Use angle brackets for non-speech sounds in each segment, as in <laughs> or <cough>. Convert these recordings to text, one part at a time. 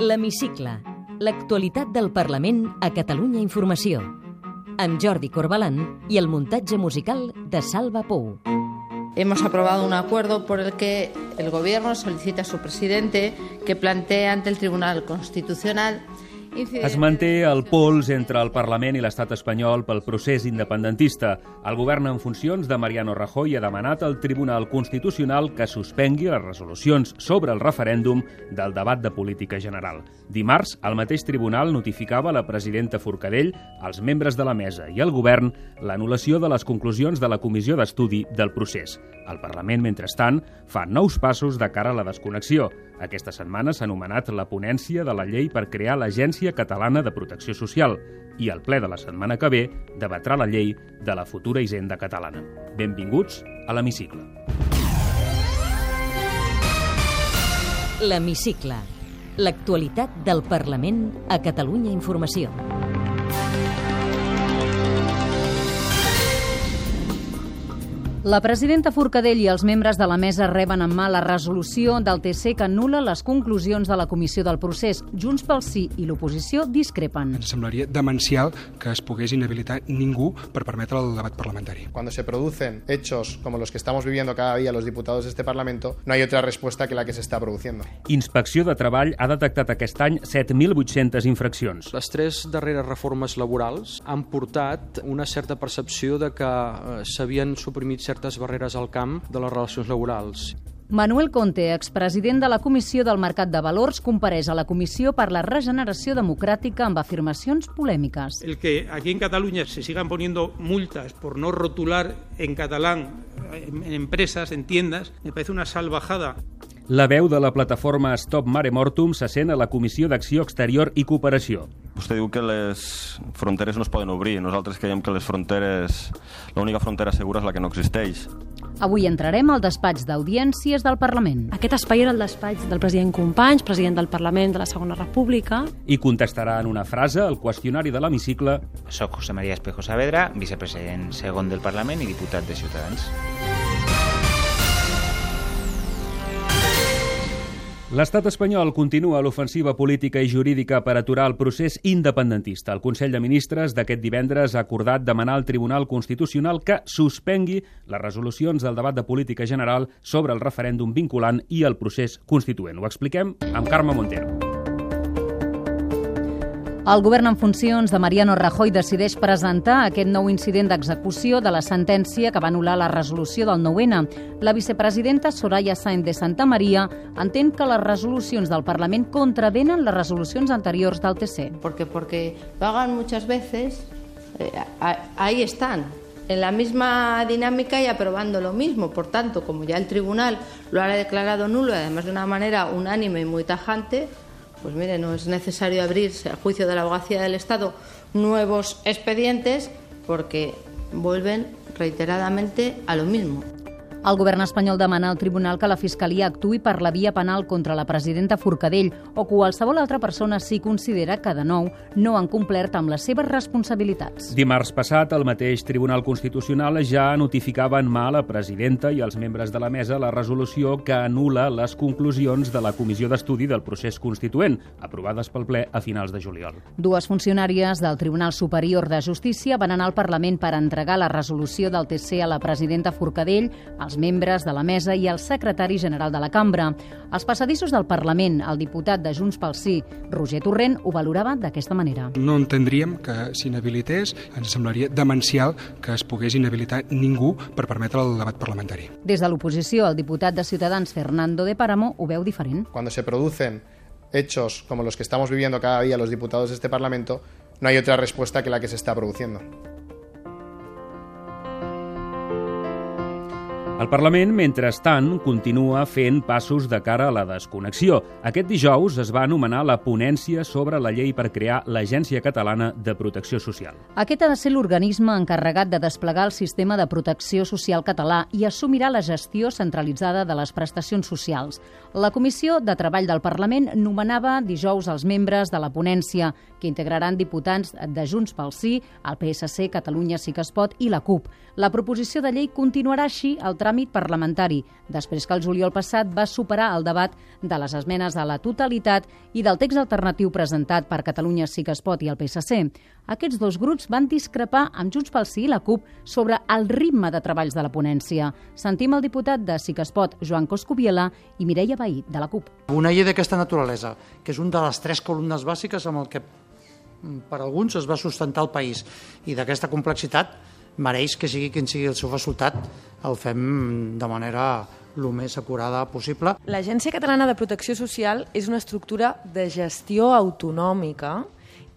L'Hemicicle. L'actualitat del Parlament a Catalunya Informació. Amb Jordi Corbalan i el muntatge musical de Salva Pou. Hemos aprobado un acuerdo por el que el Gobierno solicita a su presidente que plantee ante el Tribunal Constitucional es manté el pols entre el Parlament i l'estat espanyol pel procés independentista. El govern en funcions de Mariano Rajoy ha demanat al Tribunal Constitucional que suspengui les resolucions sobre el referèndum del debat de política general. Dimarts, el mateix tribunal notificava la presidenta Forcadell, als membres de la mesa i al govern l'anul·lació de les conclusions de la comissió d'estudi del procés. El Parlament, mentrestant, fa nous passos de cara a la desconnexió. Aquesta setmana s'ha anomenat la ponència de la llei per crear l'Agència Catalana de Protecció Social i el ple de la setmana que ve debatrà la llei de la futura hisenda catalana. Benvinguts a l'Hemicicle. L'Hemicicle. L'actualitat del Parlament a Catalunya Informació. La presidenta Forcadell i els membres de la mesa reben en mà la resolució del TC que anula les conclusions de la comissió del procés. Junts pel Sí i l'oposició discrepen. Ens semblaria demencial que es pogués inhabilitar ningú per permetre el debat parlamentari. Cuando se producen hechos como los que estamos viviendo cada día los diputados de este Parlamento, no hay otra respuesta que la que se está produciendo. Inspecció de Treball ha detectat aquest any 7.800 infraccions. Les tres darreres reformes laborals han portat una certa percepció de que eh, s'havien suprimit certes barreres al camp de les relacions laborals. Manuel Conte, expresident de la Comissió del Mercat de Valors, compareix a la Comissió per la Regeneració Democràtica amb afirmacions polèmiques. El que aquí en Cataluña se sigan poniendo multas por no rotular en catalán en empresas, en tiendas, me parece una salvajada. La veu de la plataforma Stop Mare Mortum se sent a la Comissió d'Acció Exterior i Cooperació. Vostè diu que les fronteres no es poden obrir. Nosaltres creiem que les fronteres... L'única frontera segura és la que no existeix. Avui entrarem al despatx d'audiències del Parlament. Aquest espai era el despatx del president Companys, president del Parlament de la Segona República. I contestarà en una frase el qüestionari de l'hemicicle Soc José María Espejo Saavedra, vicepresident segon del Parlament i diputat de Ciutadans. L'estat espanyol continua l'ofensiva política i jurídica per aturar el procés independentista. El Consell de Ministres d'aquest divendres ha acordat demanar al Tribunal Constitucional que suspengui les resolucions del debat de política general sobre el referèndum vinculant i el procés constituent. Ho expliquem amb Carme Montero. El govern en funcions de Mariano Rajoy decideix presentar aquest nou incident d'execució de la sentència que va anul·lar la resolució del 9-N. La vicepresidenta Soraya Sáenz de Santa Maria entén que les resolucions del Parlament contravenen les resolucions anteriors del TC. Porque, porque lo hagan muchas veces, eh, ahí están, en la misma dinámica y aprobando lo mismo. Por tanto, como ya el tribunal lo ha declarado nulo, además de una manera unánime y muy tajante, pues mire, no es necesario abrirse a juicio de la abogacía del Estado nuevos expedientes porque vuelven reiteradamente a lo mismo. El govern espanyol demana al tribunal que la Fiscalia actui per la via penal contra la presidenta Forcadell o qualsevol altra persona si considera que, de nou, no han complert amb les seves responsabilitats. Dimarts passat, el mateix Tribunal Constitucional ja notificava en mà a la presidenta i als membres de la mesa la resolució que anula les conclusions de la Comissió d'Estudi del procés constituent, aprovades pel ple a finals de juliol. Dues funcionàries del Tribunal Superior de Justícia van anar al Parlament per entregar la resolució del TC a la presidenta Forcadell, als membres de la mesa i el secretari general de la cambra. Als passadissos del Parlament, el diputat de Junts pel Sí, Roger Torrent, ho valorava d'aquesta manera. No entendríem que s'inhabilités, ens semblaria demencial que es pogués inhabilitar ningú per permetre el debat parlamentari. Des de l'oposició, el diputat de Ciutadans, Fernando de Páramo, ho veu diferent. Cuando se producen hechos como los que estamos viviendo cada día los diputados de este Parlamento, no hay otra respuesta que la que se está produciendo. El Parlament, mentrestant, continua fent passos de cara a la desconnexió. Aquest dijous es va anomenar la ponència sobre la llei per crear l'Agència Catalana de Protecció Social. Aquest ha de ser l'organisme encarregat de desplegar el sistema de protecció social català i assumirà la gestió centralitzada de les prestacions socials. La Comissió de Treball del Parlament nomenava dijous els membres de la ponència, que integraran diputats de Junts pel Sí, el PSC, Catalunya Sí que es pot i la CUP. La proposició de llei continuarà així el tràmit tràmit parlamentari, després que el juliol passat va superar el debat de les esmenes a la totalitat i del text alternatiu presentat per Catalunya Sí que es pot i el PSC. Aquests dos grups van discrepar amb Junts pel Sí i la CUP sobre el ritme de treballs de la ponència. Sentim el diputat de Sí que es pot, Joan Coscubiela, i Mireia Bahí, de la CUP. Una llei d'aquesta naturalesa, que és una de les tres columnes bàsiques amb el que per alguns es va sustentar el país i d'aquesta complexitat mereix que sigui quin sigui el seu resultat el fem de manera el més acurada possible. L'Agència Catalana de Protecció Social és una estructura de gestió autonòmica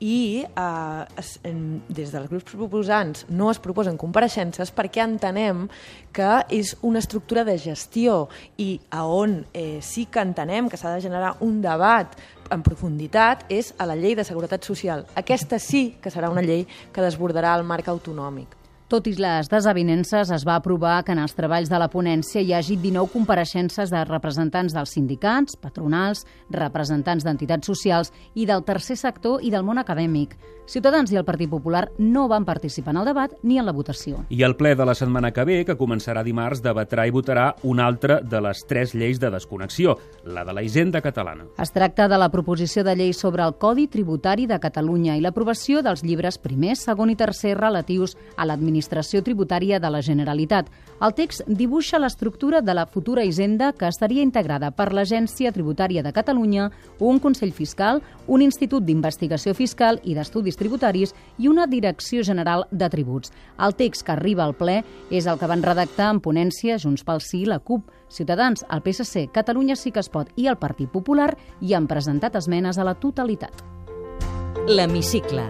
i eh, es, en, des dels grups proposants no es proposen compareixences perquè entenem que és una estructura de gestió i a on eh, sí que entenem que s'ha de generar un debat en profunditat és a la llei de seguretat social. Aquesta sí que serà una llei que desbordarà el marc autonòmic. Tot i les desavinences, es va aprovar que en els treballs de la ponència hi hagi 19 compareixences de representants dels sindicats, patronals, representants d'entitats socials i del tercer sector i del món acadèmic. Ciutadans i el Partit Popular no van participar en el debat ni en la votació. I el ple de la setmana que ve, que començarà dimarts, debatrà i votarà una altra de les tres lleis de desconnexió, la de la Hisenda catalana. Es tracta de la proposició de llei sobre el Codi Tributari de Catalunya i l'aprovació dels llibres primer, segon i tercer relatius a l'administració tributària de la Generalitat. El text dibuixa l'estructura de la futura Hisenda que estaria integrada per l'Agència Tributària de Catalunya, un Consell Fiscal, un Institut d'Investigació Fiscal i d'Estudis tributaris i una Direcció General de Tributs. El text que arriba al ple és el que van redactar en ponència Junts pel Sí, la CUP, Ciutadans, el PSC, Catalunya Sí que es pot i el Partit Popular i han presentat esmenes a la totalitat. L'Hemicicle.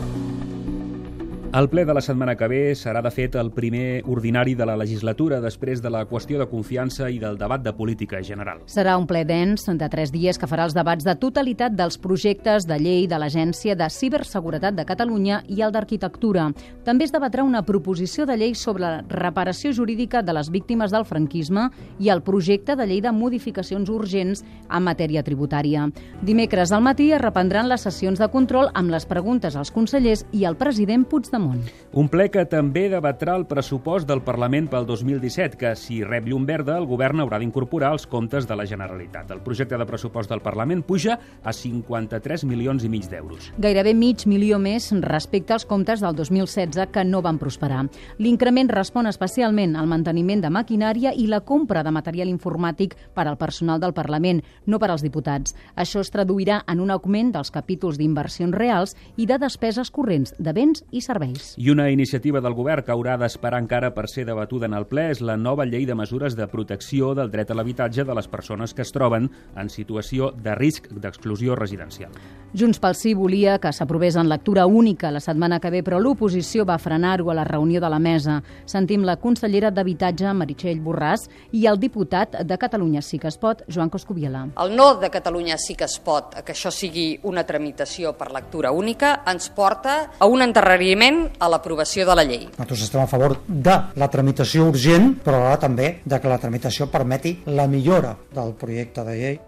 El ple de la setmana que ve serà, de fet, el primer ordinari de la legislatura després de la qüestió de confiança i del debat de política general. Serà un ple dens de tres dies que farà els debats de totalitat dels projectes de llei de l'Agència de Ciberseguretat de Catalunya i el d'Arquitectura. També es debatrà una proposició de llei sobre la reparació jurídica de les víctimes del franquisme i el projecte de llei de modificacions urgents en matèria tributària. Dimecres al matí es reprendran les sessions de control amb les preguntes als consellers i al president Puigdemont Puigdemont. Un ple que també debatrà el pressupost del Parlament pel 2017, que si rep llum verda, el govern haurà d'incorporar els comptes de la Generalitat. El projecte de pressupost del Parlament puja a 53 milions i mig d'euros. Gairebé mig milió més respecte als comptes del 2016 que no van prosperar. L'increment respon especialment al manteniment de maquinària i la compra de material informàtic per al personal del Parlament, no per als diputats. Això es traduirà en un augment dels capítols d'inversions reals i de despeses corrents de béns i serveis serveis. I una iniciativa del govern que haurà d'esperar encara per ser debatuda en el ple és la nova llei de mesures de protecció del dret a l'habitatge de les persones que es troben en situació de risc d'exclusió residencial. Junts pel Sí volia que s'aprovés en lectura única la setmana que ve, però l'oposició va frenar-ho a la reunió de la mesa. Sentim la consellera d'Habitatge, Meritxell Borràs, i el diputat de Catalunya Sí que es pot, Joan Coscubiela. El no de Catalunya Sí que es pot que això sigui una tramitació per lectura única ens porta a un enterrariment a l'aprovació de la llei. Nosaltres estem a favor de la tramitació urgent, però ara també de que la tramitació permeti la millora del projecte de llei.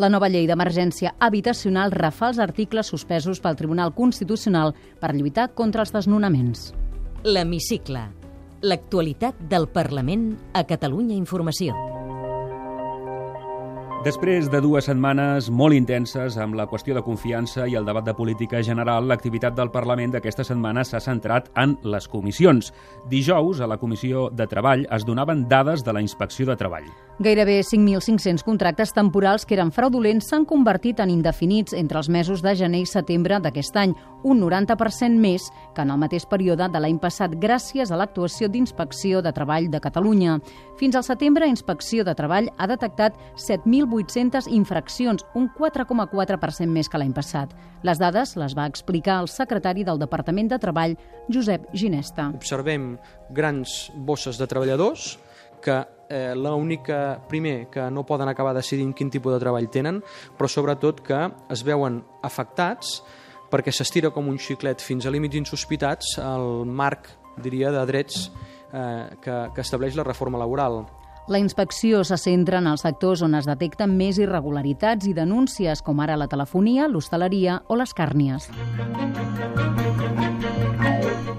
La nova llei d'emergència habitacional refà els articles suspesos pel Tribunal Constitucional per lluitar contra els desnonaments. L'Hemicicle. L'actualitat del Parlament a Catalunya Informació. Després de dues setmanes molt intenses amb la qüestió de confiança i el debat de política general, l'activitat del Parlament d'aquesta setmana s'ha centrat en les comissions. Dijous, a la Comissió de Treball, es donaven dades de la Inspecció de Treball. Gairebé 5.500 contractes temporals que eren fraudulents s'han convertit en indefinits entre els mesos de gener i setembre d'aquest any, un 90% més que en el mateix període de l'any passat gràcies a l'actuació d'Inspecció de Treball de Catalunya. Fins al setembre, Inspecció de Treball ha detectat 7.800 infraccions, un 4,4% més que l'any passat. Les dades les va explicar el secretari del Departament de Treball, Josep Ginesta. Observem grans bosses de treballadors que eh, l'única, primer, que no poden acabar decidint quin tipus de treball tenen, però sobretot que es veuen afectats perquè s'estira com un xiclet fins a límits insospitats el marc, diria, de drets eh, que, que estableix la reforma laboral. La inspecció se centra en els sectors on es detecten més irregularitats i denúncies, com ara la telefonia, l'hostaleria o les càrnies.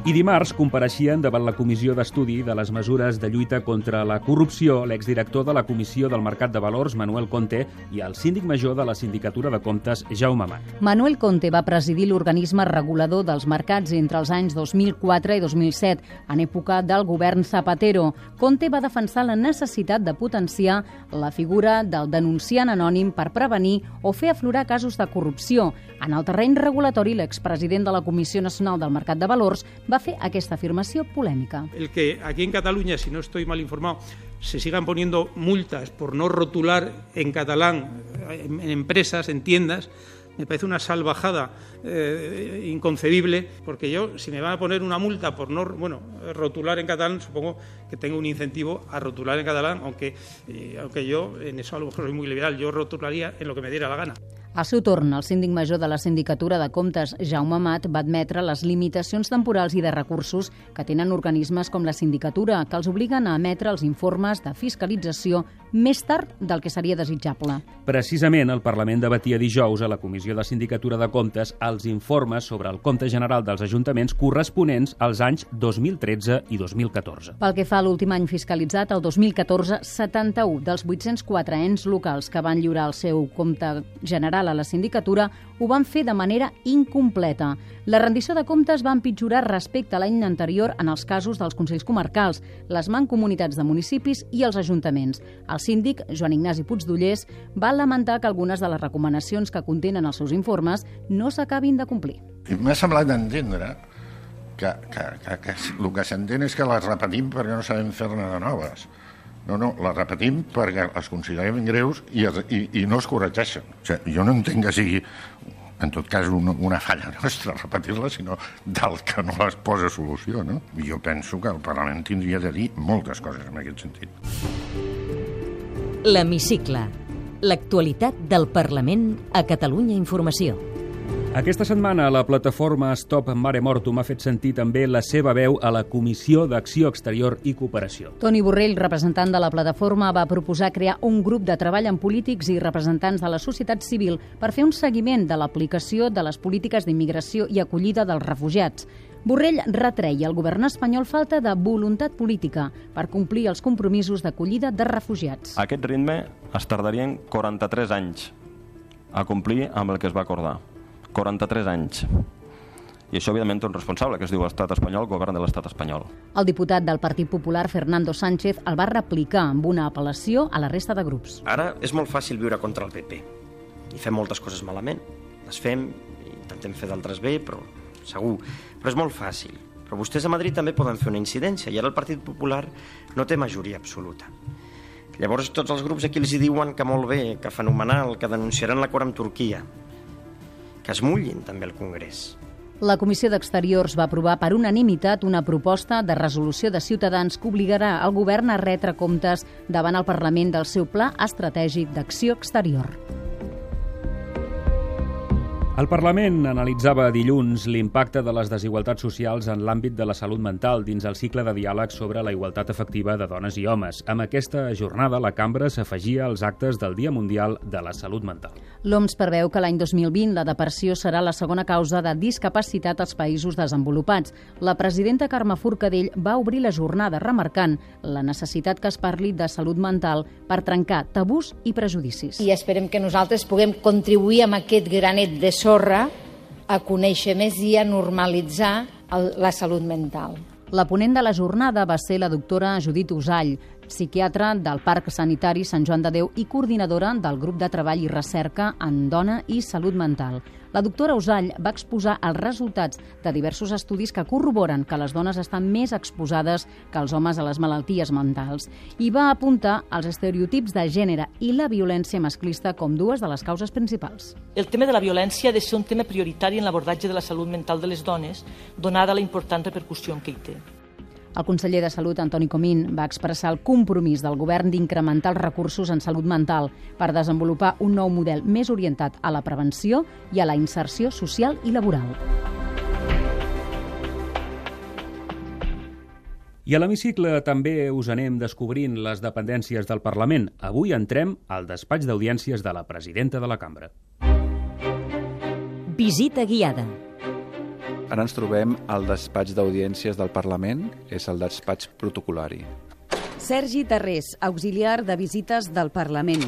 I dimarts compareixien davant la Comissió d'Estudi de les Mesures de Lluita contra la Corrupció l'exdirector de la Comissió del Mercat de Valors, Manuel Conte, i el síndic major de la Sindicatura de Comptes, Jaume Amat. Manuel Conte va presidir l'organisme regulador dels mercats entre els anys 2004 i 2007, en època del govern Zapatero. Conte va defensar la necessitat de potenciar la figura del denunciant anònim per prevenir o fer aflorar casos de corrupció. En el terreny regulatori, l'expresident de la Comissió Nacional del Mercat de Valors va fer aquesta afirmació polèmica. El que aquí en Cataluña, si no estoy mal informado, se sigan poniendo multas por no rotular en catalán en empresas, en tiendas, me parece una salvajada eh, inconcebible, porque yo, si me van a poner una multa por no bueno, rotular en catalán, supongo que tengo un incentivo a rotular en catalán, aunque, eh, aunque yo en eso a lo mejor soy muy liberal, yo rotularía en lo que me diera la gana. Al seu torn, el síndic major de la Sindicatura de Comptes, Jaume Amat, va admetre les limitacions temporals i de recursos que tenen organismes com la Sindicatura, que els obliguen a emetre els informes de fiscalització més tard del que seria desitjable. Precisament, el Parlament debatia dijous a la Comissió de Sindicatura de Comptes els informes sobre el compte general dels ajuntaments corresponents als anys 2013 i 2014. Pel que fa a l'últim any fiscalitzat, el 2014, 71 dels 804 ens locals que van lliurar el seu compte general a la sindicatura ho van fer de manera incompleta. La rendició de comptes va empitjorar respecte a l'any anterior en els casos dels Consells Comarcals, les mancomunitats de municipis i els ajuntaments. El síndic, Joan Ignasi Puigdollers, va lamentar que algunes de les recomanacions que contenen els seus informes no s'acabin de complir. M'ha semblat d'entendre que, que, que, que el que s'entén és que les repetim perquè no sabem fer-ne de noves. No, no, les repetim perquè les considerem greus i, es, i, i no es corregeixen. O sigui, jo no entenc que sigui, en tot cas, una, una falla nostra repetir-la, sinó del que no les posa solució. No? Jo penso que el Parlament tindria de dir moltes coses en aquest sentit. L'Hemicicle. L'actualitat del Parlament a Catalunya Informació. Aquesta setmana la plataforma Stop Mare Mortum ha fet sentir també la seva veu a la Comissió d'Acció Exterior i Cooperació. Toni Borrell, representant de la plataforma, va proposar crear un grup de treball amb polítics i representants de la societat civil per fer un seguiment de l'aplicació de les polítiques d'immigració i acollida dels refugiats. Borrell retreia al govern espanyol falta de voluntat política per complir els compromisos d'acollida de refugiats. A aquest ritme es tardarien 43 anys a complir amb el que es va acordar. 43 anys. I això, evidentment, té un responsable, que es diu l'estat espanyol, govern de l'estat espanyol. El diputat del Partit Popular, Fernando Sánchez, el va replicar amb una apel·lació a la resta de grups. Ara és molt fàcil viure contra el PP. I fem moltes coses malament. Les fem, intentem fer d'altres bé, però segur. Però és molt fàcil. Però vostès a Madrid també poden fer una incidència i ara el Partit Popular no té majoria absoluta. Llavors tots els grups aquí els hi diuen que molt bé, que fenomenal, que denunciaran l'acord amb Turquia que es mullin també al Congrés. La Comissió d'Exteriors va aprovar per unanimitat una proposta de resolució de Ciutadans que obligarà el govern a retre comptes davant el Parlament del seu pla estratègic d'acció exterior. El Parlament analitzava dilluns l'impacte de les desigualtats socials en l'àmbit de la salut mental dins el cicle de diàleg sobre la igualtat efectiva de dones i homes. Amb aquesta jornada, la cambra s'afegia als actes del Dia Mundial de la Salut Mental. L'OMS preveu que l'any 2020 la depressió serà la segona causa de discapacitat als països desenvolupats. La presidenta Carme Forcadell va obrir la jornada remarcant la necessitat que es parli de salut mental per trencar tabús i prejudicis. I esperem que nosaltres puguem contribuir amb aquest granet de sorra a conèixer més i a normalitzar el, la salut mental. La ponent de la jornada va ser la doctora Judit Usall, psiquiatra del Parc Sanitari Sant Joan de Déu i coordinadora del grup de treball i recerca en dona i salut mental. La doctora Usall va exposar els resultats de diversos estudis que corroboren que les dones estan més exposades que els homes a les malalties mentals i va apuntar els estereotips de gènere i la violència masclista com dues de les causes principals. El tema de la violència ha de ser un tema prioritari en l'abordatge de la salut mental de les dones, donada la important repercussió que hi té. El conseller de Salut, Antoni Comín, va expressar el compromís del govern d'incrementar els recursos en salut mental per desenvolupar un nou model més orientat a la prevenció i a la inserció social i laboral. I a l'hemicicle també us anem descobrint les dependències del Parlament. Avui entrem al despatx d'audiències de la presidenta de la cambra. Visita guiada. Ara ens trobem al despatx d'audiències del Parlament, és el despatx protocolari. Sergi Tarrés, auxiliar de visites del Parlament.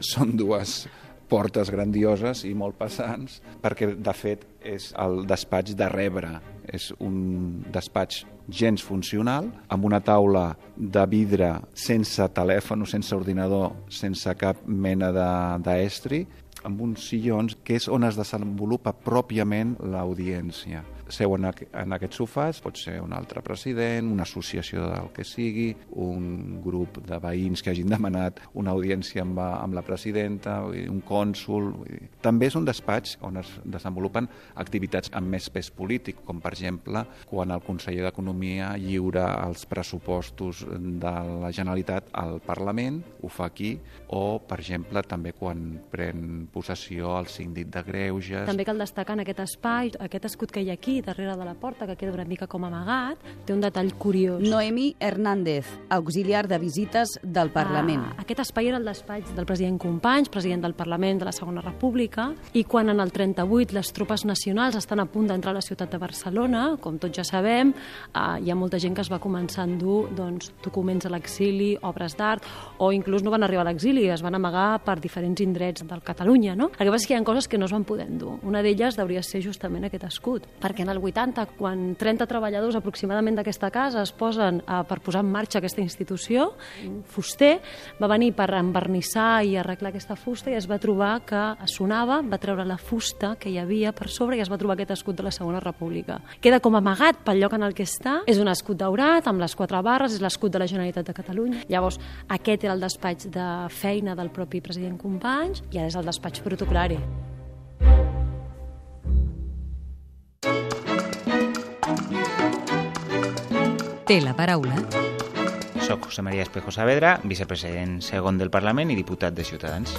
Són dues portes grandioses i molt passants, perquè, de fet, és el despatx de rebre. És un despatx gens funcional, amb una taula de vidre sense telèfon, sense ordinador, sense cap mena d'estri, amb uns sillons que és on es desenvolupa pròpiament l'audiència seu en, aqu en aquests sofàs, pot ser un altre president, una associació del que sigui, un grup de veïns que hagin <laughs> demanat una audiència amb, amb la presidenta, un cònsul... També és un despatx on es desenvolupen activitats amb més pes polític, com per exemple quan el conseller d'Economia lliura els pressupostos de la Generalitat al Parlament, ho fa aquí, o, per exemple, també quan pren possessió el síndic de Greuges... També cal destacar en aquest espai, aquest escut que hi ha aquí, darrere de la porta, que queda una mica com amagat, té un detall curiós. Noemi Hernández, auxiliar de visites del Parlament. Ah, aquest espai era el despatx del president Companys, president del Parlament de la Segona República, i quan en el 38 les tropes nacionals estan a punt d'entrar a la ciutat de Barcelona, com tots ja sabem, eh, hi ha molta gent que es va començar a endur doncs, documents a l'exili, obres d'art, o inclús no van arribar a l'exili, es van amagar per diferents indrets del Catalunya. No? El que passa és que hi ha coses que no es van poder endur. Una d'elles hauria ser justament aquest escut, perquè en el 80, quan 30 treballadors aproximadament d'aquesta casa es posen a, per posar en marxa aquesta institució, fuster va venir per envernissar i arreglar aquesta fusta i es va trobar que sonava, va treure la fusta que hi havia per sobre i es va trobar aquest escut de la Segona República. Queda com amagat pel lloc en el que està, és un escut daurat amb les quatre barres, és l'escut de la Generalitat de Catalunya. Llavors, aquest era el despatx de feina del propi president Companys i ara és el despatx protocolari. Té la paraula. Soc José María Espejo Saavedra, vicepresident segon del Parlament i diputat de Ciutadans.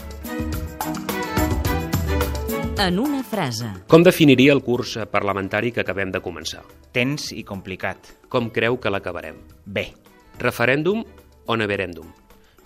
En una frase. Com definiria el curs parlamentari que acabem de començar? Tens i complicat. Com creu que l'acabarem? Bé. Referèndum o neverèndum?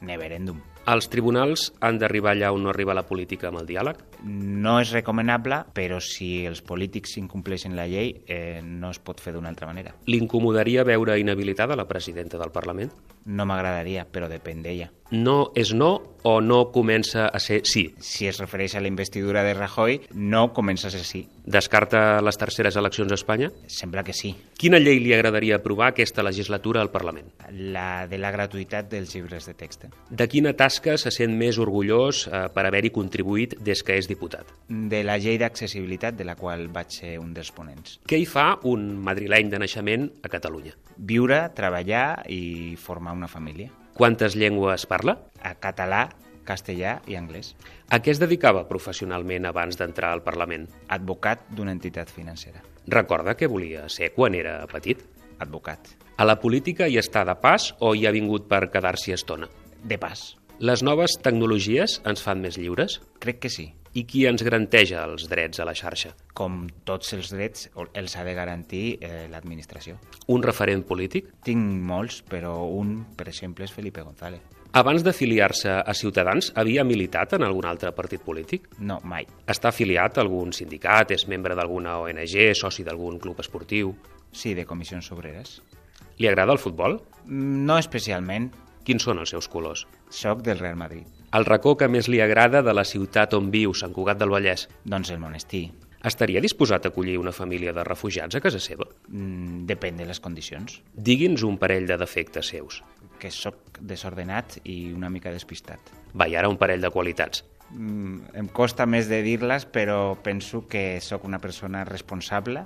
Neverèndum. Els tribunals han d'arribar allà on no arriba la política amb el diàleg? No és recomanable, però si els polítics incompleixen la llei, eh, no es pot fer d'una altra manera. L'incomodaria veure inhabilitada la presidenta del Parlament? No m'agradaria, però depèn d'ella. No és no o no comença a ser sí? Si es refereix a la investidura de Rajoy, no comença a ser sí. Descarta les terceres eleccions a Espanya? Sembla que sí. Quina llei li agradaria aprovar aquesta legislatura al Parlament? La de la gratuïtat dels llibres de text. De quina tasca se sent més orgullós eh, per haver-hi contribuït des que és diputat? De la llei d'accessibilitat, de la qual vaig ser un dels ponents. Què hi fa un madrileny de naixement a Catalunya? Viure, treballar i formar una família. Quantes llengües parla? A català, castellà i anglès. A què es dedicava professionalment abans d'entrar al Parlament? Advocat d'una entitat financera. Recorda què volia ser quan era petit? Advocat. A la política hi està de pas o hi ha vingut per quedar-s'hi estona? De pas. Les noves tecnologies ens fan més lliures? Crec que sí. I qui ens garanteja els drets a la xarxa? Com tots els drets, els ha de garantir eh, l'administració. Un referent polític? Tinc molts, però un, per exemple, és Felipe González. Abans d'afiliar-se a Ciutadans, havia militat en algun altre partit polític? No, mai. Està afiliat a algun sindicat, és membre d'alguna ONG, soci d'algun club esportiu? Sí, de comissions obreres. Li agrada el futbol? No especialment. Quins són els seus colors? Soc del Real Madrid. El racó que més li agrada de la ciutat on viu, Sant Cugat del Vallès? Doncs el monestir. Estaria disposat a acollir una família de refugiats a casa seva? Mm, depèn de les condicions. Digui'ns un parell de defectes seus. Que sóc desordenat i una mica despistat. Va, i ara un parell de qualitats. Mm, em costa més de dir-les, però penso que sóc una persona responsable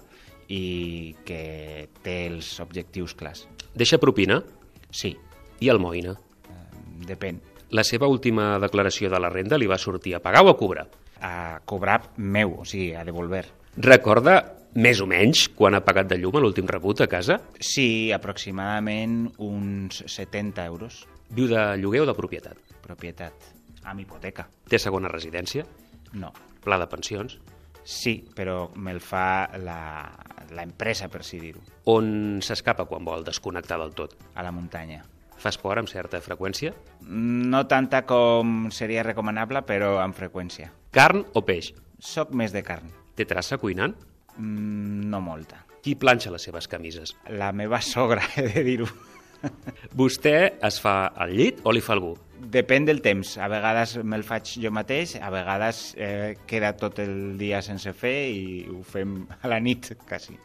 i que té els objectius clars. Deixa propina? Sí. I almoina? Depèn. La seva última declaració de la renda li va sortir a pagar o a cobrar? A cobrar meu, o sigui, a devolver. Recorda més o menys quan ha pagat de llum l'últim rebut a casa? Sí, aproximadament uns 70 euros. Viu de lloguer o de propietat? Propietat, amb hipoteca. Té segona residència? No. Pla de pensions? Sí, però me'l fa la, la empresa, per si dir-ho. On s'escapa quan vol desconnectar del tot? A la muntanya. Fa esport amb certa freqüència? No tanta com seria recomanable, però amb freqüència. Carn o peix? Soc més de carn. Té traça cuinant? Mm, no molta. Qui planxa les seves camises? La meva sogra, <laughs> he de dir-ho. Vostè es fa al llit o li fa algú? Depèn del temps. A vegades me'l faig jo mateix, a vegades eh, queda tot el dia sense fer i ho fem a la nit, quasi.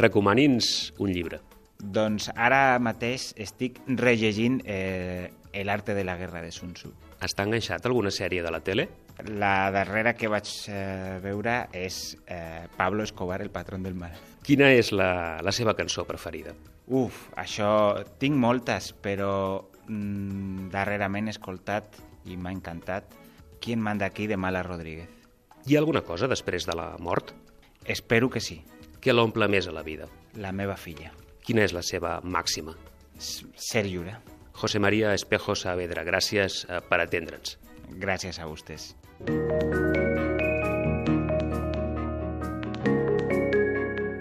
Recomani'ns un llibre. Doncs ara mateix estic rellegint eh, El arte de la guerra de Sun Tzu. Està enganxat alguna sèrie de la tele? La darrera que vaig eh, veure és eh, Pablo Escobar, el patrón del mal. Quina és la, la seva cançó preferida? Uf, això... Tinc moltes, però mm, darrerament he escoltat i m'ha encantat Quien manda aquí de Mala Rodríguez. Hi ha alguna cosa després de la mort? Espero que sí. Què l'omple més a la vida? La meva filla. Quina és la seva màxima? Ser lliure. José María Espejo Saavedra, gràcies eh, per atendre'ns. Gràcies a vostès.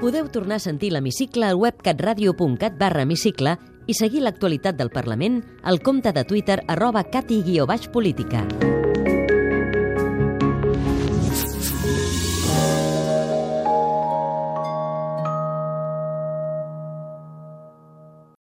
Podeu tornar a sentir l'hemicicle al web catradio.cat barra hemicicle i seguir l'actualitat del Parlament al compte de Twitter arroba cati-política.